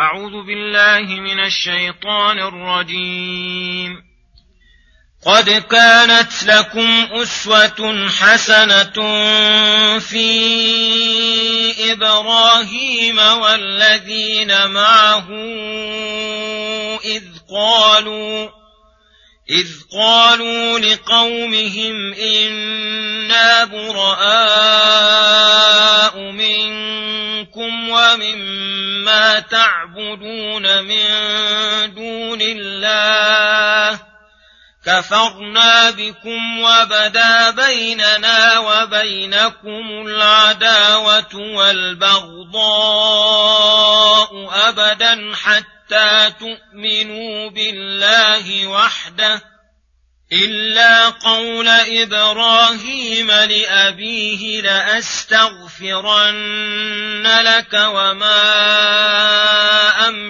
أعوذ بالله من الشيطان الرجيم. قد كانت لكم أسوة حسنة في إبراهيم والذين معه إذ قالوا إذ قالوا لقومهم إنا براء منكم ومما تعبدون من دون الله. كفرنا بكم وبدا بيننا وبينكم العداوة والبغضاء أبدا حتى تؤمنوا بالله وحده. إلا قول إبراهيم لأبيه لأستغفرن لك وما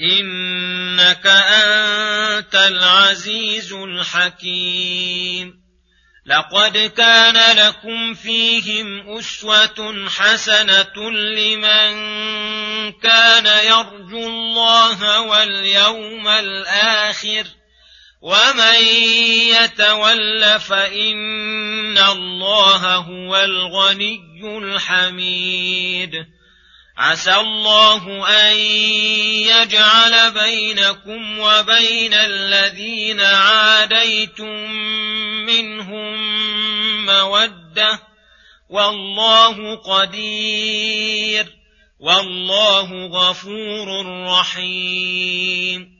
إنك أنت العزيز الحكيم. لقد كان لكم فيهم أسوة حسنة لمن كان يرجو الله واليوم الآخر ۖ. ومن يتول فإن الله هو الغني الحميد. عسى الله أن يجعل بينكم وبين الذين عاديتم منهم مودة. والله قدير والله غفور رحيم.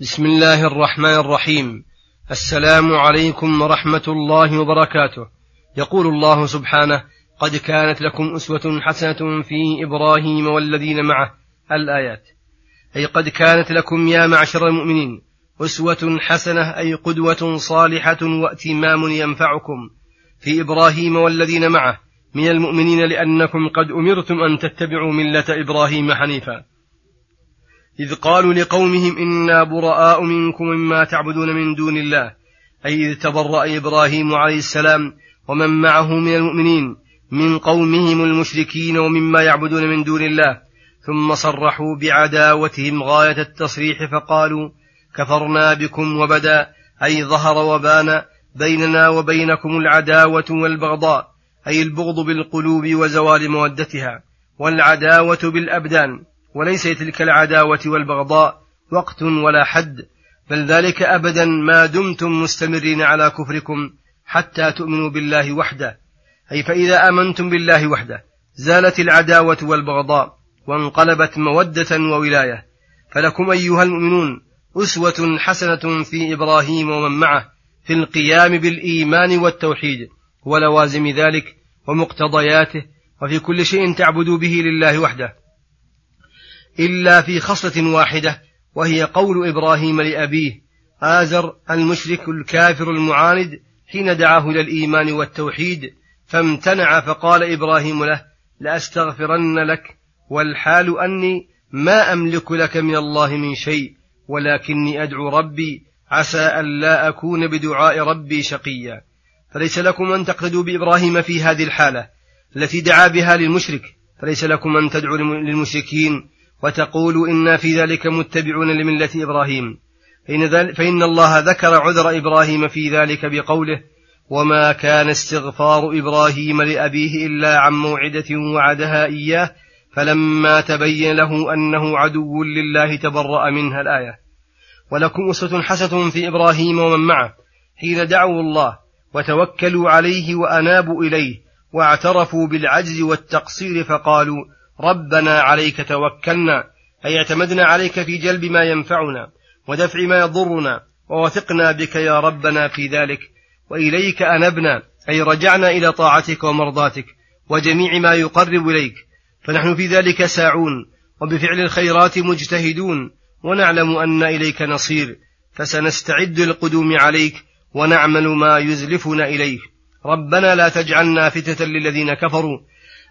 بسم الله الرحمن الرحيم. السلام عليكم ورحمة الله وبركاته. يقول الله سبحانه قد كانت لكم أسوة حسنة في إبراهيم والذين معه. الآيات. أي قد كانت لكم يا معشر المؤمنين أسوة حسنة أي قدوة صالحة وأتمام ينفعكم في إبراهيم والذين معه. من المؤمنين لأنكم قد أمرتم أن تتبعوا ملة إبراهيم حنيفا. إذ قالوا لقومهم إنا براء منكم مما تعبدون من دون الله. أي إذ تبرأ إبراهيم عليه السلام ومن معه من المؤمنين من قومهم المشركين ومما يعبدون من دون الله. ثم صرحوا بعداوتهم غاية التصريح فقالوا كفرنا بكم وبدا. أي ظهر وبان بيننا وبينكم العداوة والبغضاء. أي البغض بالقلوب وزوال مودتها. والعداوة بالأبدان. وليس تلك العداوة والبغضاء وقت ولا حد بل ذلك أبدا ما دمتم مستمرين على كفركم حتى تؤمنوا بالله وحده. أي فإذا آمنتم بالله وحده زالت العداوة والبغضاء وانقلبت مودة وولاية. فلكم أيها المؤمنون أسوة حسنة في إبراهيم ومن معه في القيام بالإيمان والتوحيد ولوازم ذلك ومقتضياته وفي كل شيء تعبدوا به لله وحده. إلا في خصلة واحدة وهي قول إبراهيم لأبيه آزر المشرك الكافر المعاند حين دعاه إلى الإيمان والتوحيد فامتنع فقال إبراهيم له لأستغفرن لك والحال أني ما أملك لك من الله من شيء ولكني أدعو ربي عسى ألا أكون بدعاء ربي شقيا. فليس لكم أن تقتدوا بإبراهيم في هذه الحالة التي دعا بها للمشرك فليس لكم أن تدعوا للمشركين وتقولوا إنا في ذلك متبعون لملة إبراهيم. فإن, فإن الله ذكر عذر إبراهيم في ذلك بقوله وما كان استغفار إبراهيم لأبيه إلا عن موعدة وعدها إياه فلما تبين له أنه عدو لله تبرأ منها الآية. ولكم أسوة حسنة في إبراهيم ومن معه. حين دعوا الله وتوكلوا عليه وأنابوا إليه واعترفوا بالعجز والتقصير فقالوا ربنا عليك توكلنا أي اعتمدنا عليك في جلب ما ينفعنا ودفع ما يضرنا ووثقنا بك يا ربنا في ذلك وإليك أنبنا أي رجعنا إلى طاعتك ومرضاتك وجميع ما يقرب إليك. فنحن في ذلك ساعون وبفعل الخيرات مجتهدون ونعلم أن إليك نصير فسنستعد للقدوم عليك ونعمل ما يزلفنا إليك. ربنا لا تجعلنا فتة للذين كفروا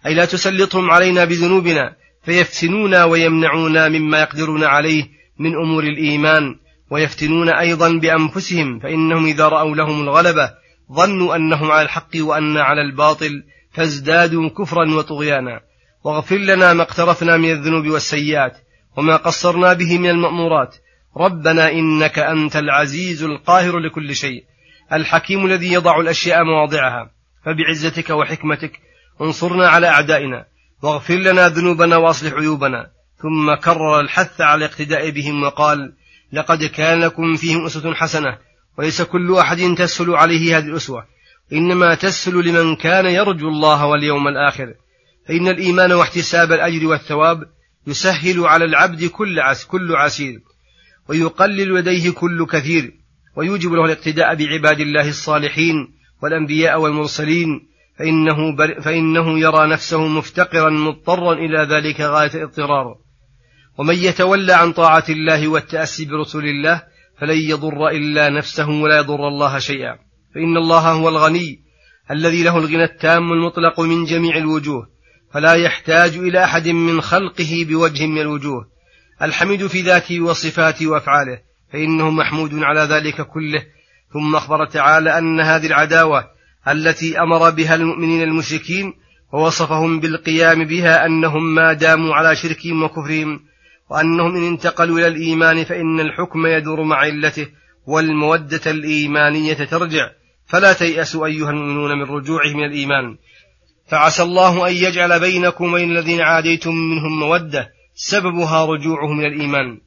أي لا تسلطهم علينا بذنوبنا فيفتنونا ويمنعونا مما يقدرون عليه من أمور الإيمان ويفتنون أيضا بأنفسهم فإنهم إذا رأوا لهم الغلبة ظنوا أنهم على الحق وأن على الباطل فازدادوا كفرا وطغيانا. واغفر لنا ما اقترفنا من الذنوب والسيئات وما قصرنا به من المأمورات. ربنا إنك أنت العزيز القاهر لكل شيء الحكيم الذي يضع الأشياء مواضعها. فبعزتك وحكمتك انصرنا على أعدائنا واغفر لنا ذنوبنا وأصلح عيوبنا. ثم كرر الحث على الاقتداء بهم وقال لقد كان لكم فيهم أسوة حسنة وليس كل أحد تسهل عليه هذه الأسوة. إنما تسهل لمن كان يرجو الله واليوم الآخر. فإن الإيمان واحتساب الأجر والثواب يسهل على العبد كل عس كل عسير ويقلل لديه كل كثير ويوجب له الاقتداء بعباد الله الصالحين والأنبياء والمرسلين فإنه, فإنه يرى نفسه مفتقرا مضطرا إلى ذلك غاية الاضطرار. ومن يتولى عن طاعة الله والتأسي برسول الله فلن يضر إلا نفسه ولا يضر الله شيئا. فإن الله هو الغني الذي له الغنى التام المطلق من جميع الوجوه فلا يحتاج إلى أحد من خلقه بوجه من الوجوه. الحميد في ذاته وصفاته وأفعاله فإنه محمود على ذلك كله. ثم أخبر تعالى أن هذه العداوة التي أمر بها المؤمنين المشركين ووصفهم بالقيام بها أنهم ما داموا على شركهم وكفرهم وأنهم إن انتقلوا إلى الإيمان فإن الحكم يدور مع علته والمودة الإيمانية ترجع. فلا تيأسوا أيها المؤمنون من رجوعهم من الإيمان. فعسى الله أن يجعل بينكم وبين الذين عاديتم منهم مودة سببها رجوعهم من الإيمان.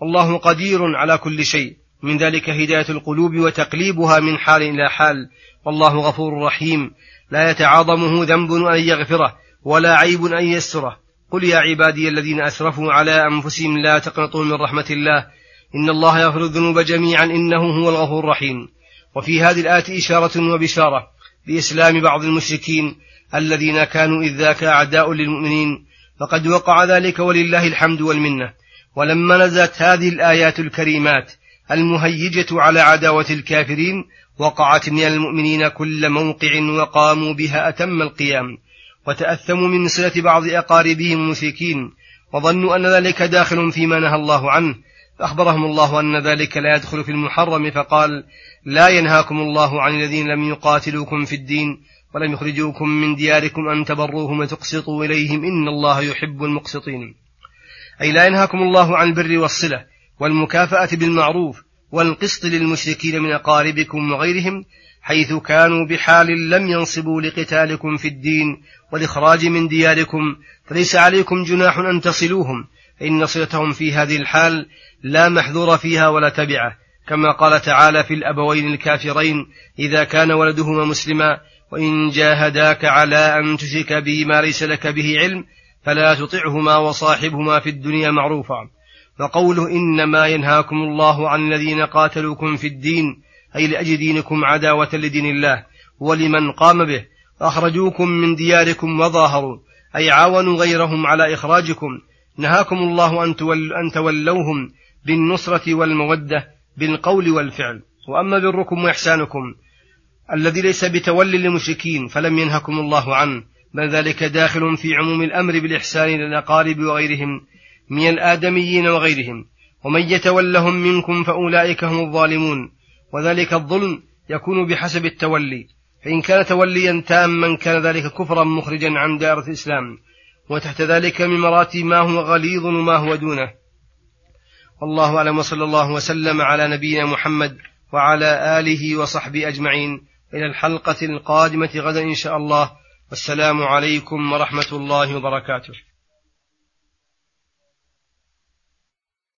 والله قدير على كل شيء. من ذلك هداية القلوب وتقليبها من حال إلى حال. والله غفور رحيم. لا يتعاظمه ذنب أن يغفره ولا عيب أن يستره. قل يا عبادي الذين أسرفوا على أنفسهم لا تقنطوا من رحمة الله. إن الله يغفر الذنوب جميعا إنه هو الغفور الرحيم. وفي هذه الآية إشارة وبشارة بإسلام بعض المشركين الذين كانوا إذ ذاك أعداء للمؤمنين. فقد وقع ذلك ولله الحمد والمنة. ولما نزلت هذه الآيات الكريمات المهيجة على عداوة الكافرين وقعت من المؤمنين كل موقع وقاموا بها أتم القيام وتأثموا من صلة بعض أقاربهم المشركين وظنوا أن ذلك داخل فيما نهى الله عنه. فأخبرهم الله أن ذلك لا يدخل في المحرم فقال لا ينهاكم الله عن الذين لم يقاتلوكم في الدين ولم يخرجوكم من دياركم أن تبروهم وتقسطوا إليهم إن الله يحب المقسطين أي لا ينهاكم الله عن البر والصلة والمكافأة بالمعروف والقسط للمشركين من أقاربكم وغيرهم حيث كانوا بحال لم ينصبوا لقتالكم في الدين والإخراج من دياركم فليس عليكم جناح أن تصلوهم فإن صلتهم في هذه الحال لا محذور فيها ولا تبعة كما قال تعالى في الأبوين الكافرين إذا كان ولدهما مسلما وإن جاهداك على أن تشرك به ما ليس لك به علم فلا تطعهما وصاحبهما في الدنيا معروفا وقوله إنما ينهاكم الله عن الذين قاتلوكم في الدين أي لأجل دينكم عداوة لدين الله ولمن قام به أخرجوكم من دياركم وظاهروا أي عاونوا غيرهم على إخراجكم. نهاكم الله أن, تول أن تولوهم بالنصرة والمودة بالقول والفعل. وأما بركم وإحسانكم الذي ليس بتولي للمشركين فلم ينهكم الله عنه بل ذلك داخل في عموم الأمر بالإحسان للأقارب وغيرهم من الآدميين وغيرهم ومن يتولهم منكم فأولئك هم الظالمون وذلك الظلم يكون بحسب التولي فإن كان توليا تاما كان ذلك كفرا مخرجا عن دائرة الإسلام وتحت ذلك من مراتب ما هو غليظ وما هو دونه. والله أعلم وصلى الله وسلم على نبينا محمد وعلى آله وصحبه أجمعين. إلى الحلقة القادمة غدا إن شاء الله. والسلام عليكم ورحمة الله وبركاته.